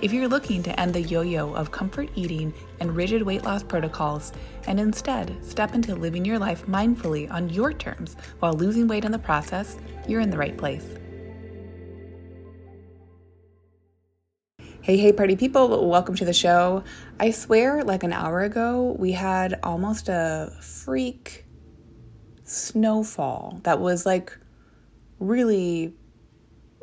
If you're looking to end the yo yo of comfort eating and rigid weight loss protocols and instead step into living your life mindfully on your terms while losing weight in the process, you're in the right place. Hey, hey, party people, welcome to the show. I swear, like an hour ago, we had almost a freak snowfall that was like really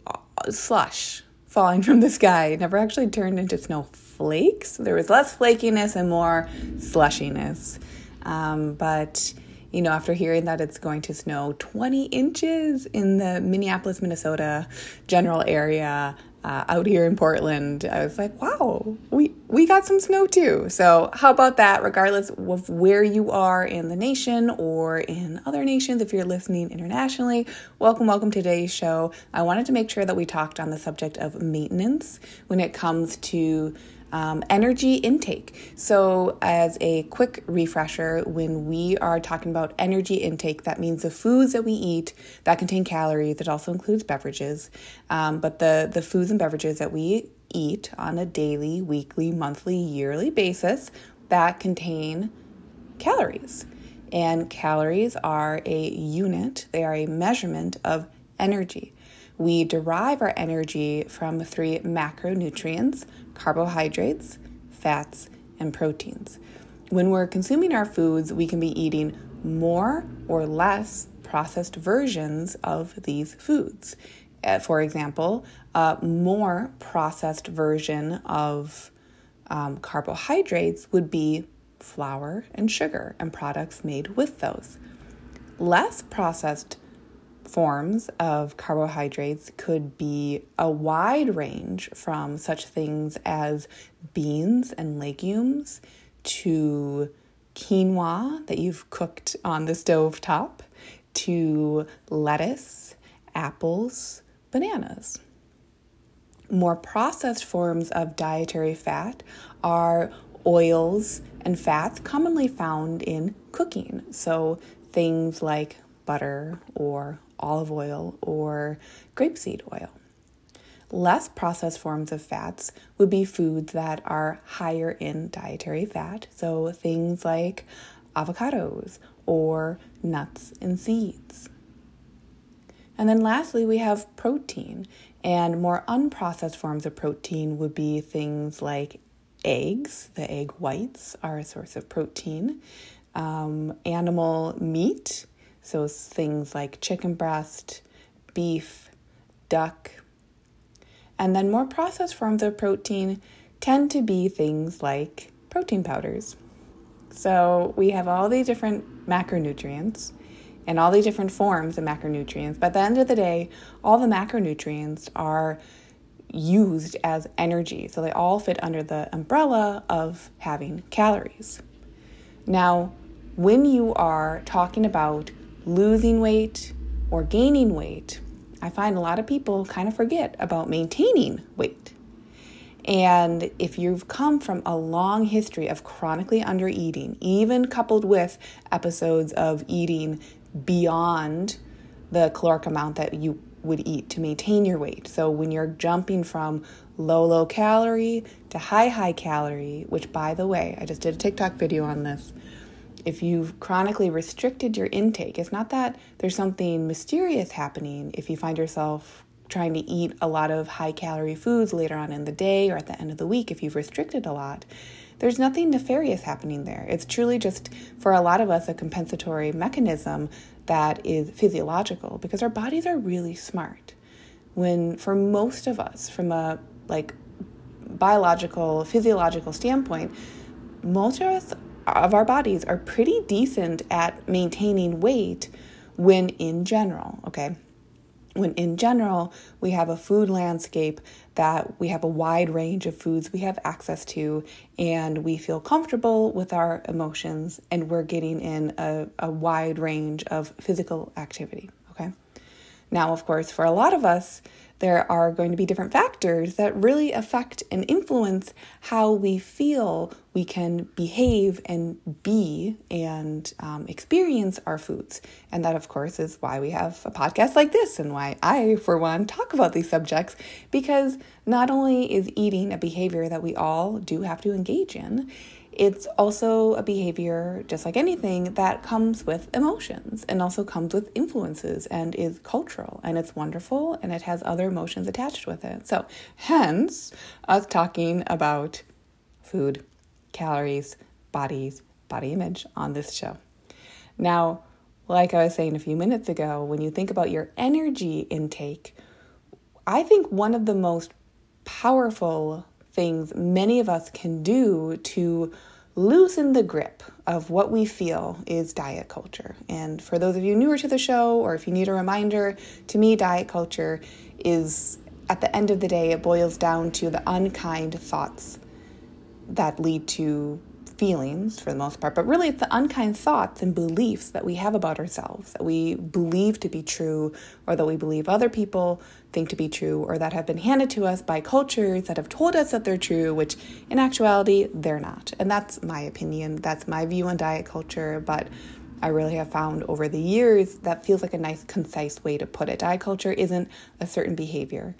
uh, slush falling from the sky. It never actually turned into snowflakes. There was less flakiness and more slushiness. Um, but you know, after hearing that it's going to snow 20 inches in the Minneapolis, Minnesota general area, uh, out here in Portland, I was like, wow, we, we got some snow too. So, how about that? Regardless of where you are in the nation or in other nations, if you're listening internationally, welcome, welcome to today's show. I wanted to make sure that we talked on the subject of maintenance when it comes to um, energy intake. So, as a quick refresher, when we are talking about energy intake, that means the foods that we eat that contain calories. It also includes beverages, um, but the the foods and beverages that we eat on a daily, weekly, monthly, yearly basis that contain calories. And calories are a unit, they are a measurement of energy. We derive our energy from three macronutrients carbohydrates, fats, and proteins. When we're consuming our foods, we can be eating more or less processed versions of these foods. Uh, for example, a more processed version of um, carbohydrates would be flour and sugar and products made with those. Less processed forms of carbohydrates could be a wide range from such things as beans and legumes to quinoa that you've cooked on the stove top to lettuce, apples, bananas. More processed forms of dietary fat are oils and fats commonly found in cooking. So things like butter or olive oil or grapeseed oil. Less processed forms of fats would be foods that are higher in dietary fat, so things like avocados or nuts and seeds. And then lastly, we have protein, and more unprocessed forms of protein would be things like eggs. The egg whites are a source of protein, um, animal meat, so things like chicken breast, beef, duck. And then more processed forms of protein tend to be things like protein powders. So we have all these different macronutrients and all these different forms of macronutrients. But at the end of the day, all the macronutrients are used as energy. So they all fit under the umbrella of having calories. Now, when you are talking about losing weight or gaining weight, I find a lot of people kind of forget about maintaining weight. And if you've come from a long history of chronically undereating, even coupled with episodes of eating beyond the caloric amount that you would eat to maintain your weight. So when you're jumping from low, low calorie to high, high calorie, which by the way, I just did a TikTok video on this if you've chronically restricted your intake, it's not that there's something mysterious happening if you find yourself trying to eat a lot of high calorie foods later on in the day or at the end of the week if you've restricted a lot. There's nothing nefarious happening there. It's truly just, for a lot of us, a compensatory mechanism that is physiological because our bodies are really smart. When, for most of us, from a like biological, physiological standpoint, most of us of our bodies are pretty decent at maintaining weight when in general, okay? When in general, we have a food landscape that we have a wide range of foods we have access to, and we feel comfortable with our emotions, and we're getting in a, a wide range of physical activity, okay? Now, of course, for a lot of us, there are going to be different factors that really affect and influence how we feel we can behave and be and um, experience our foods. And that, of course, is why we have a podcast like this and why I, for one, talk about these subjects because not only is eating a behavior that we all do have to engage in, it's also a behavior, just like anything, that comes with emotions and also comes with influences and is cultural and it's wonderful and it has other emotions attached with it. So, hence, us talking about food, calories, bodies, body image on this show. Now, like I was saying a few minutes ago, when you think about your energy intake, I think one of the most powerful things many of us can do to loosen the grip of what we feel is diet culture. And for those of you newer to the show, or if you need a reminder, to me, diet culture is at the end of the day, it boils down to the unkind thoughts that lead to feelings for the most part, but really it's the unkind thoughts and beliefs that we have about ourselves that we believe to be true or that we believe other people think to be true or that have been handed to us by cultures that have told us that they're true, which in actuality they're not. And that's my opinion. That's my view on diet culture, but I really have found over the years that feels like a nice, concise way to put it. Diet culture isn't a certain behavior,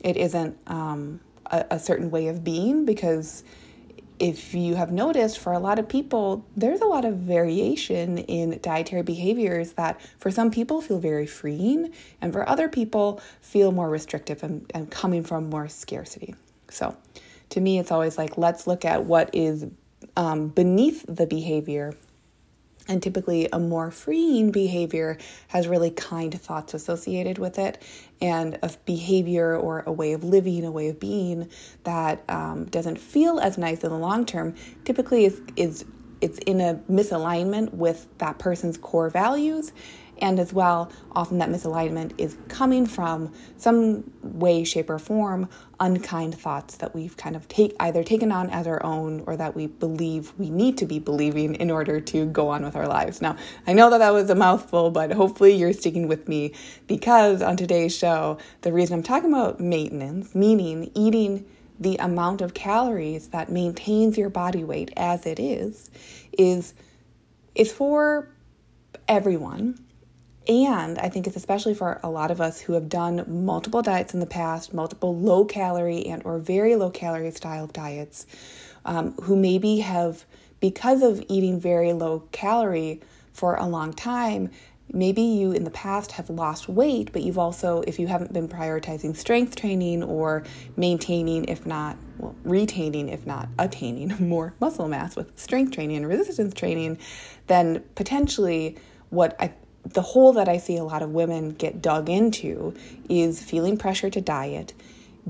it isn't um, a, a certain way of being because if you have noticed, for a lot of people, there's a lot of variation in dietary behaviors that for some people feel very freeing, and for other people feel more restrictive and, and coming from more scarcity. So, to me, it's always like, let's look at what is um, beneath the behavior and typically, a more freeing behavior has really kind thoughts associated with it, and a behavior or a way of living, a way of being that um, doesn't feel as nice in the long term typically is, is it's in a misalignment with that person's core values and as well, often that misalignment is coming from some way, shape, or form unkind thoughts that we've kind of take either taken on as our own or that we believe we need to be believing in order to go on with our lives. Now, I know that that was a mouthful, but hopefully you're sticking with me because on today's show, the reason I'm talking about maintenance, meaning eating the amount of calories that maintains your body weight as it is, is is for everyone and I think it's especially for a lot of us who have done multiple diets in the past, multiple low calorie and or very low calorie style diets, um, who maybe have, because of eating very low calorie for a long time, maybe you in the past have lost weight, but you've also, if you haven't been prioritizing strength training or maintaining, if not, well, retaining, if not attaining more muscle mass with strength training and resistance training, then potentially what I the hole that I see a lot of women get dug into is feeling pressure to diet,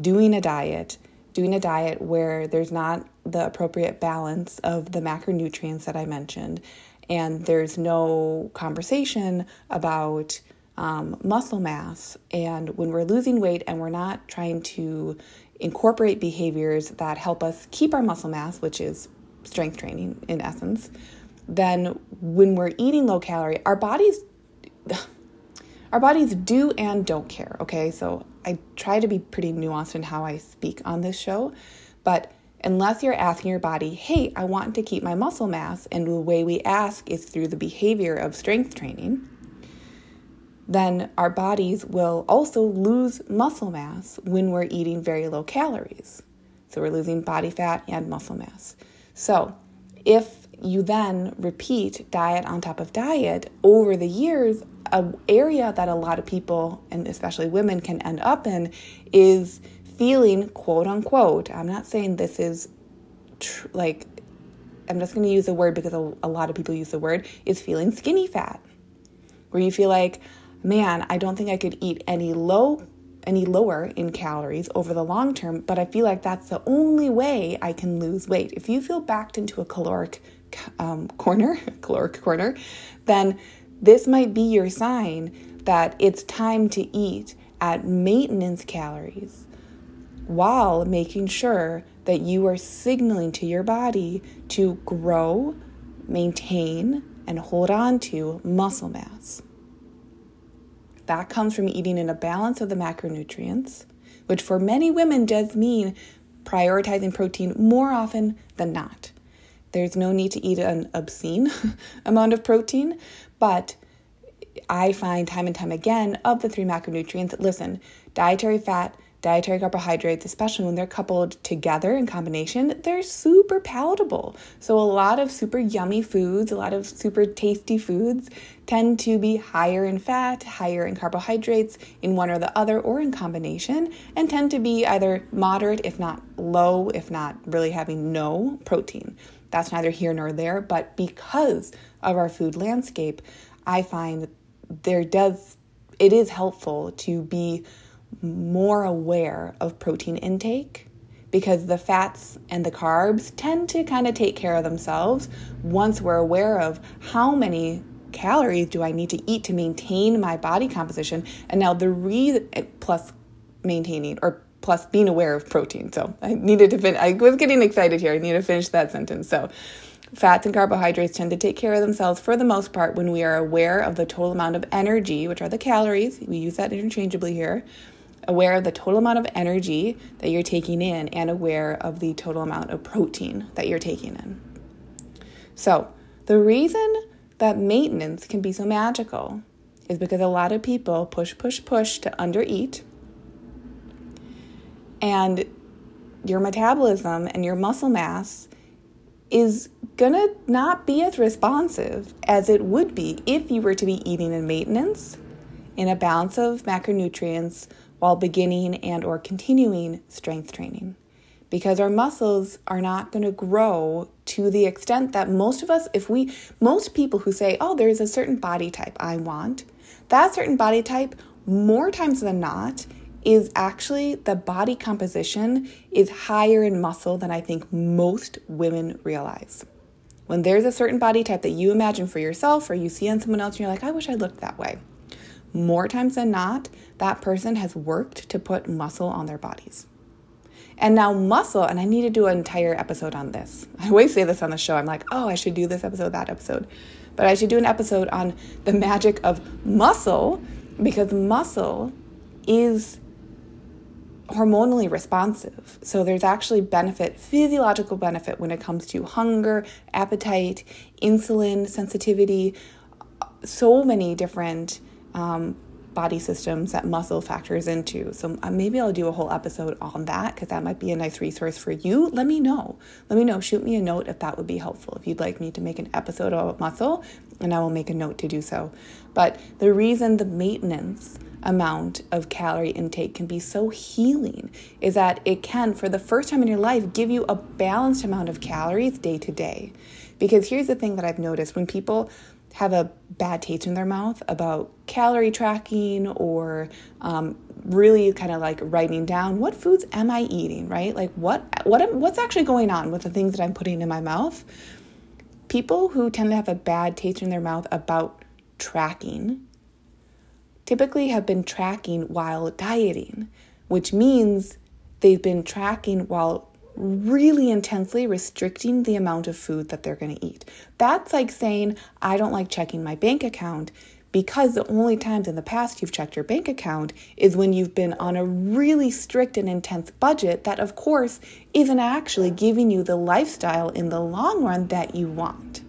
doing a diet, doing a diet where there's not the appropriate balance of the macronutrients that I mentioned, and there's no conversation about um, muscle mass. And when we're losing weight and we're not trying to incorporate behaviors that help us keep our muscle mass, which is strength training in essence, then when we're eating low calorie, our bodies our bodies do and don't care, okay? So I try to be pretty nuanced in how I speak on this show, but unless you're asking your body, hey, I want to keep my muscle mass, and the way we ask is through the behavior of strength training, then our bodies will also lose muscle mass when we're eating very low calories. So we're losing body fat and muscle mass. So if you then repeat diet on top of diet over the years, a area that a lot of people and especially women can end up in is feeling quote unquote. I'm not saying this is tr- like I'm just going to use the word because a, a lot of people use the word is feeling skinny fat. Where you feel like, man, I don't think I could eat any low any lower in calories over the long term, but I feel like that's the only way I can lose weight. If you feel backed into a caloric um, corner, caloric corner, then this might be your sign that it's time to eat at maintenance calories while making sure that you are signaling to your body to grow, maintain, and hold on to muscle mass. That comes from eating in a balance of the macronutrients, which for many women does mean prioritizing protein more often than not. There's no need to eat an obscene amount of protein, but I find time and time again of the three macronutrients, listen, dietary fat, dietary carbohydrates, especially when they're coupled together in combination, they're super palatable. So, a lot of super yummy foods, a lot of super tasty foods tend to be higher in fat, higher in carbohydrates in one or the other, or in combination, and tend to be either moderate, if not low, if not really having no protein. That's neither here nor there, but because of our food landscape, I find there does it is helpful to be more aware of protein intake because the fats and the carbs tend to kind of take care of themselves once we're aware of how many calories do I need to eat to maintain my body composition and now the reason plus maintaining or plus being aware of protein. So I needed to finish I was getting excited here. I need to finish that sentence. So Fats and carbohydrates tend to take care of themselves for the most part when we are aware of the total amount of energy, which are the calories. We use that interchangeably here. Aware of the total amount of energy that you're taking in and aware of the total amount of protein that you're taking in. So, the reason that maintenance can be so magical is because a lot of people push, push, push to undereat. And your metabolism and your muscle mass is gonna not be as responsive as it would be if you were to be eating in maintenance in a balance of macronutrients while beginning and or continuing strength training because our muscles are not going to grow to the extent that most of us if we most people who say oh there's a certain body type i want that certain body type more times than not is actually the body composition is higher in muscle than I think most women realize. When there's a certain body type that you imagine for yourself or you see on someone else and you're like, I wish I looked that way. More times than not, that person has worked to put muscle on their bodies. And now, muscle, and I need to do an entire episode on this. I always say this on the show. I'm like, oh, I should do this episode, that episode. But I should do an episode on the magic of muscle because muscle is hormonally responsive. So there's actually benefit, physiological benefit when it comes to hunger, appetite, insulin sensitivity, so many different um, body systems that muscle factors into. So uh, maybe I'll do a whole episode on that because that might be a nice resource for you. Let me know. Let me know. Shoot me a note if that would be helpful. If you'd like me to make an episode about muscle, and I will make a note to do so. But the reason the maintenance amount of calorie intake can be so healing is that it can, for the first time in your life, give you a balanced amount of calories day to day. Because here's the thing that I've noticed when people have a bad taste in their mouth about calorie tracking or um, really kind of like writing down what foods am I eating, right? Like what what what's actually going on with the things that I'm putting in my mouth. People who tend to have a bad taste in their mouth about tracking typically have been tracking while dieting, which means they've been tracking while really intensely restricting the amount of food that they're going to eat. That's like saying, I don't like checking my bank account because the only times in the past you've checked your bank account is when you've been on a really strict and intense budget that, of course, isn't actually giving you the lifestyle in the long run that you want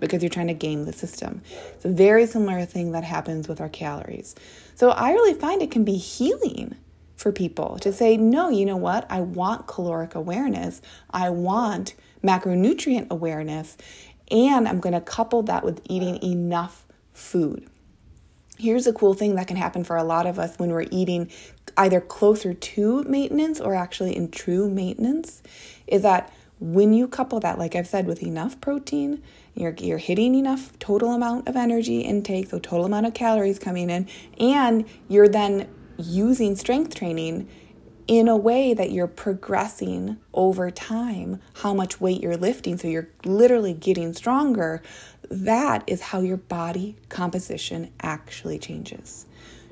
because you're trying to game the system. It's a very similar thing that happens with our calories. So I really find it can be healing for people to say, no, you know what? I want caloric awareness. I want macronutrient awareness. And I'm going to couple that with eating enough food. Here's a cool thing that can happen for a lot of us when we're eating either closer to maintenance or actually in true maintenance is that when you couple that, like I've said, with enough protein, you're, you're hitting enough total amount of energy intake, so total amount of calories coming in, and you're then using strength training in a way that you're progressing over time how much weight you're lifting. So you're literally getting stronger. That is how your body composition actually changes.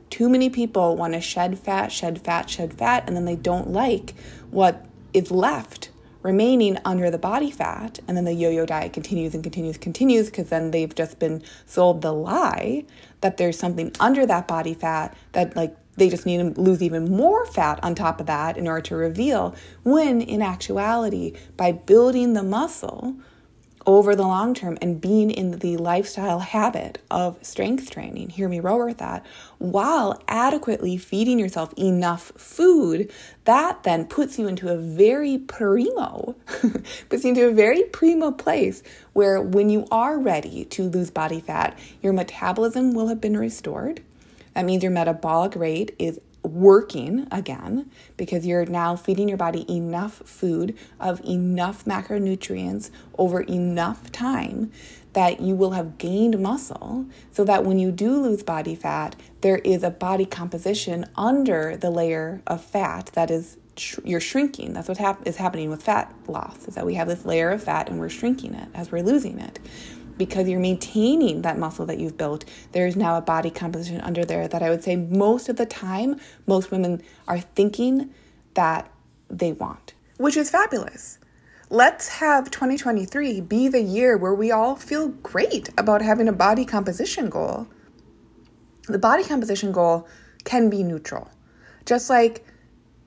Too many people want to shed fat, shed fat, shed fat, and then they don't like what is left remaining under the body fat. And then the yo yo diet continues and continues, continues, because then they've just been sold the lie that there's something under that body fat that, like, they just need to lose even more fat on top of that in order to reveal. When in actuality, by building the muscle, over the long term and being in the lifestyle habit of strength training, hear me roar with that, while adequately feeding yourself enough food, that then puts you into a very primo, puts you into a very primo place where when you are ready to lose body fat, your metabolism will have been restored. That means your metabolic rate is working again because you're now feeding your body enough food of enough macronutrients over enough time that you will have gained muscle so that when you do lose body fat, there is a body composition under the layer of fat that is you're shrinking. That's what hap- is happening with fat loss is that we have this layer of fat and we're shrinking it as we're losing it because you're maintaining that muscle that you've built, there's now a body composition under there that I would say most of the time, most women are thinking that they want, which is fabulous. Let's have 2023 be the year where we all feel great about having a body composition goal. The body composition goal can be neutral, just like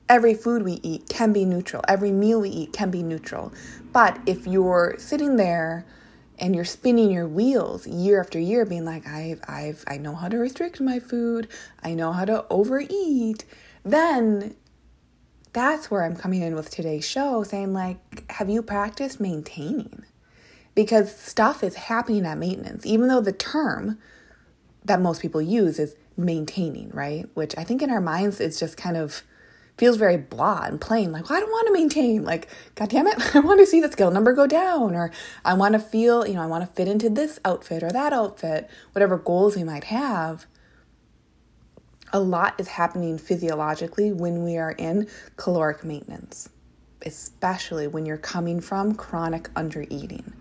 every food we eat can be neutral, every meal we eat can be neutral. But if you're sitting there, and you're spinning your wheels year after year being like I've I've I know how to restrict my food, I know how to overeat, then that's where I'm coming in with today's show saying like have you practiced maintaining? Because stuff is happening at maintenance even though the term that most people use is maintaining, right? Which I think in our minds it's just kind of feels very blah and plain. Like, well, I don't want to maintain. Like, God damn it, I want to see the skill number go down, or I want to feel, you know, I want to fit into this outfit or that outfit, whatever goals we might have. A lot is happening physiologically when we are in caloric maintenance, especially when you're coming from chronic undereating.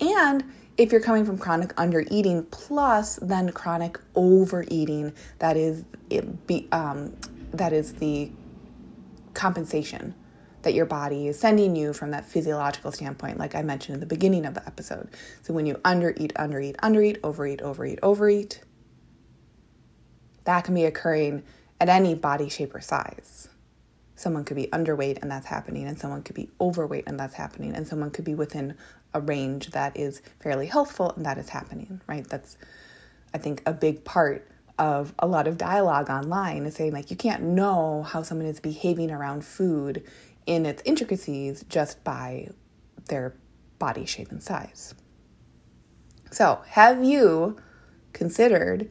And if you're coming from chronic undereating plus then chronic overeating, that is it be, um, that is the compensation that your body is sending you from that physiological standpoint, like I mentioned in the beginning of the episode. So when you undereat, undereat, undereat, overeat, overeat, overeat, that can be occurring at any body shape or size. Someone could be underweight and that's happening, and someone could be overweight and that's happening, and someone could be within a range that is fairly healthful and that is happening, right? That's, I think, a big part of a lot of dialogue online is saying like you can't know how someone is behaving around food in its intricacies just by their body shape and size. So, have you considered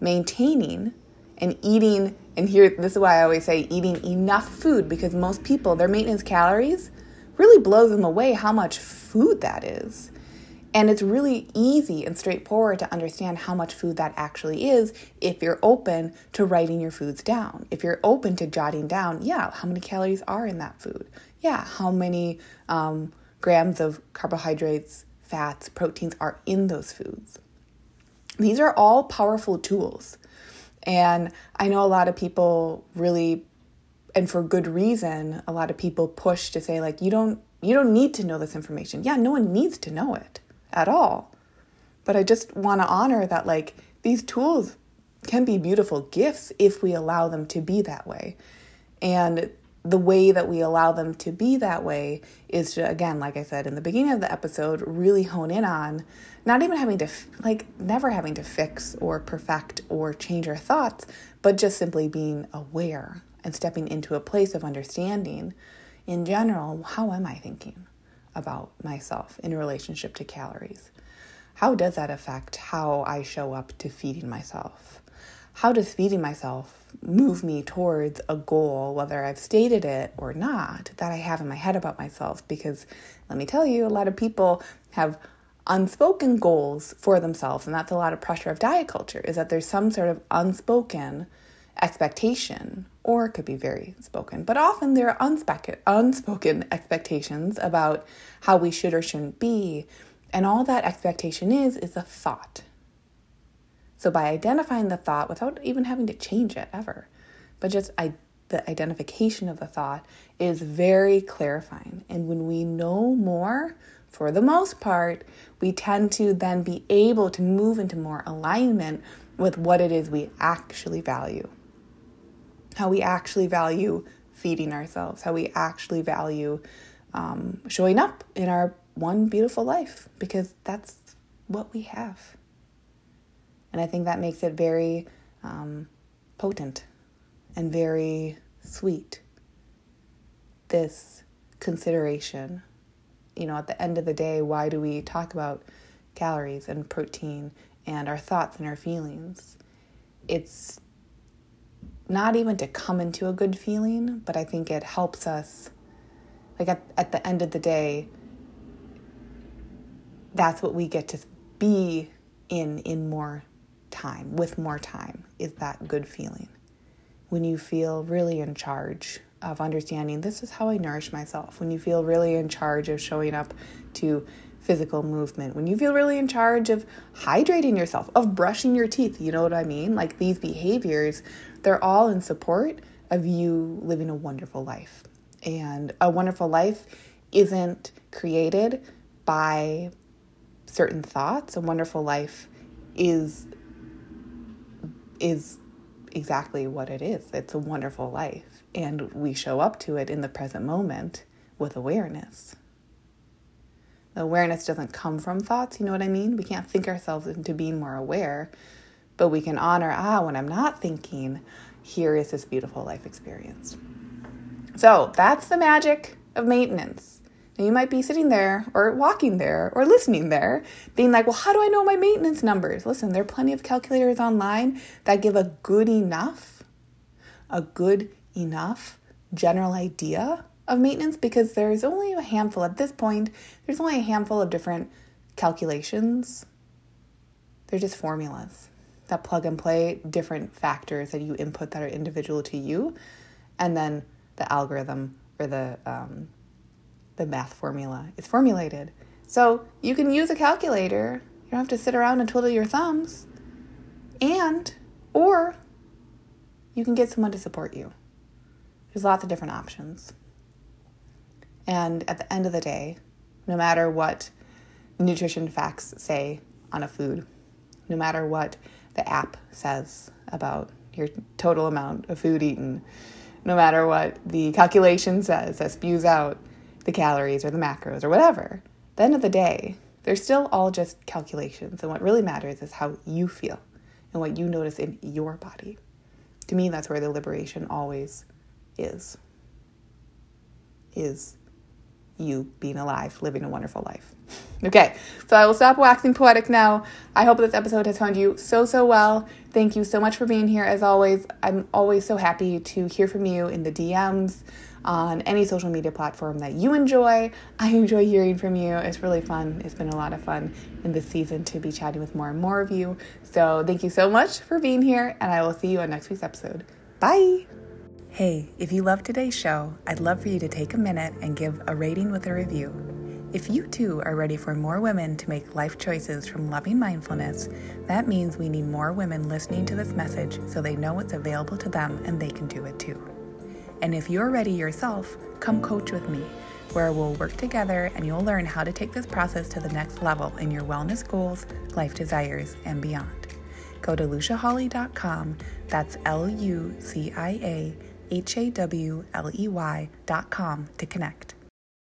maintaining and eating? And here, this is why I always say eating enough food because most people, their maintenance calories really blows them away how much food that is. And it's really easy and straightforward to understand how much food that actually is if you're open to writing your foods down. If you're open to jotting down, yeah, how many calories are in that food? Yeah, how many um, grams of carbohydrates, fats, proteins are in those foods? These are all powerful tools. And I know a lot of people really and for good reason, a lot of people push to say like you don't you don't need to know this information. Yeah, no one needs to know it at all. But I just want to honor that, like, these tools can be beautiful gifts if we allow them to be that way. And the way that we allow them to be that way is to, again, like I said in the beginning of the episode, really hone in on not even having to, like, never having to fix or perfect or change our thoughts, but just simply being aware and stepping into a place of understanding in general how am I thinking? About myself in relationship to calories? How does that affect how I show up to feeding myself? How does feeding myself move me towards a goal, whether I've stated it or not, that I have in my head about myself? Because let me tell you, a lot of people have unspoken goals for themselves, and that's a lot of pressure of diet culture, is that there's some sort of unspoken expectation, or it could be very spoken, but often there are unspoken, unspoken expectations about how we should or shouldn't be. And all that expectation is, is a thought. So by identifying the thought without even having to change it ever, but just I the identification of the thought is very clarifying. And when we know more, for the most part, we tend to then be able to move into more alignment with what it is we actually value. How we actually value feeding ourselves, how we actually value um, showing up in our one beautiful life, because that's what we have. And I think that makes it very um, potent and very sweet. This consideration. You know, at the end of the day, why do we talk about calories and protein and our thoughts and our feelings? It's not even to come into a good feeling, but I think it helps us. Like at, at the end of the day, that's what we get to be in in more time, with more time, is that good feeling when you feel really in charge of understanding this is how I nourish myself, when you feel really in charge of showing up to physical movement, when you feel really in charge of hydrating yourself, of brushing your teeth, you know what I mean? Like these behaviors, they're all in support of you living a wonderful life. And a wonderful life isn't created by certain thoughts. A wonderful life is is exactly what it is. It's a wonderful life. And we show up to it in the present moment with awareness. The awareness doesn't come from thoughts, you know what I mean? We can't think ourselves into being more aware, but we can honor, ah, when I'm not thinking, here is this beautiful life experience. So that's the magic of maintenance. Now, you might be sitting there or walking there or listening there, being like, well, how do I know my maintenance numbers? Listen, there are plenty of calculators online that give a good enough, a good enough general idea of maintenance because there's only a handful at this point, there's only a handful of different calculations. They're just formulas that plug and play different factors that you input that are individual to you, and then the algorithm or the um, the math formula is formulated. So you can use a calculator. You don't have to sit around and twiddle your thumbs. And, or you can get someone to support you. There's lots of different options. And at the end of the day, no matter what nutrition facts say on a food, no matter what the app says about your total amount of food eaten, no matter what the calculation says that spews out the calories or the macros or whatever. At the end of the day, they're still all just calculations. And what really matters is how you feel and what you notice in your body. To me, that's where the liberation always is. Is you being alive, living a wonderful life. Okay, so I will stop waxing poetic now. I hope this episode has found you so, so well. Thank you so much for being here. As always, I'm always so happy to hear from you in the DMs on any social media platform that you enjoy. I enjoy hearing from you. It's really fun. It's been a lot of fun in this season to be chatting with more and more of you. So thank you so much for being here, and I will see you on next week's episode. Bye. Hey, if you love today's show, I'd love for you to take a minute and give a rating with a review. If you too are ready for more women to make life choices from loving mindfulness, that means we need more women listening to this message so they know it's available to them and they can do it too. And if you're ready yourself, come coach with me, where we'll work together and you'll learn how to take this process to the next level in your wellness goals, life desires, and beyond. Go to luciahawley.com, that's L U C I A H A W L E Y.com to connect.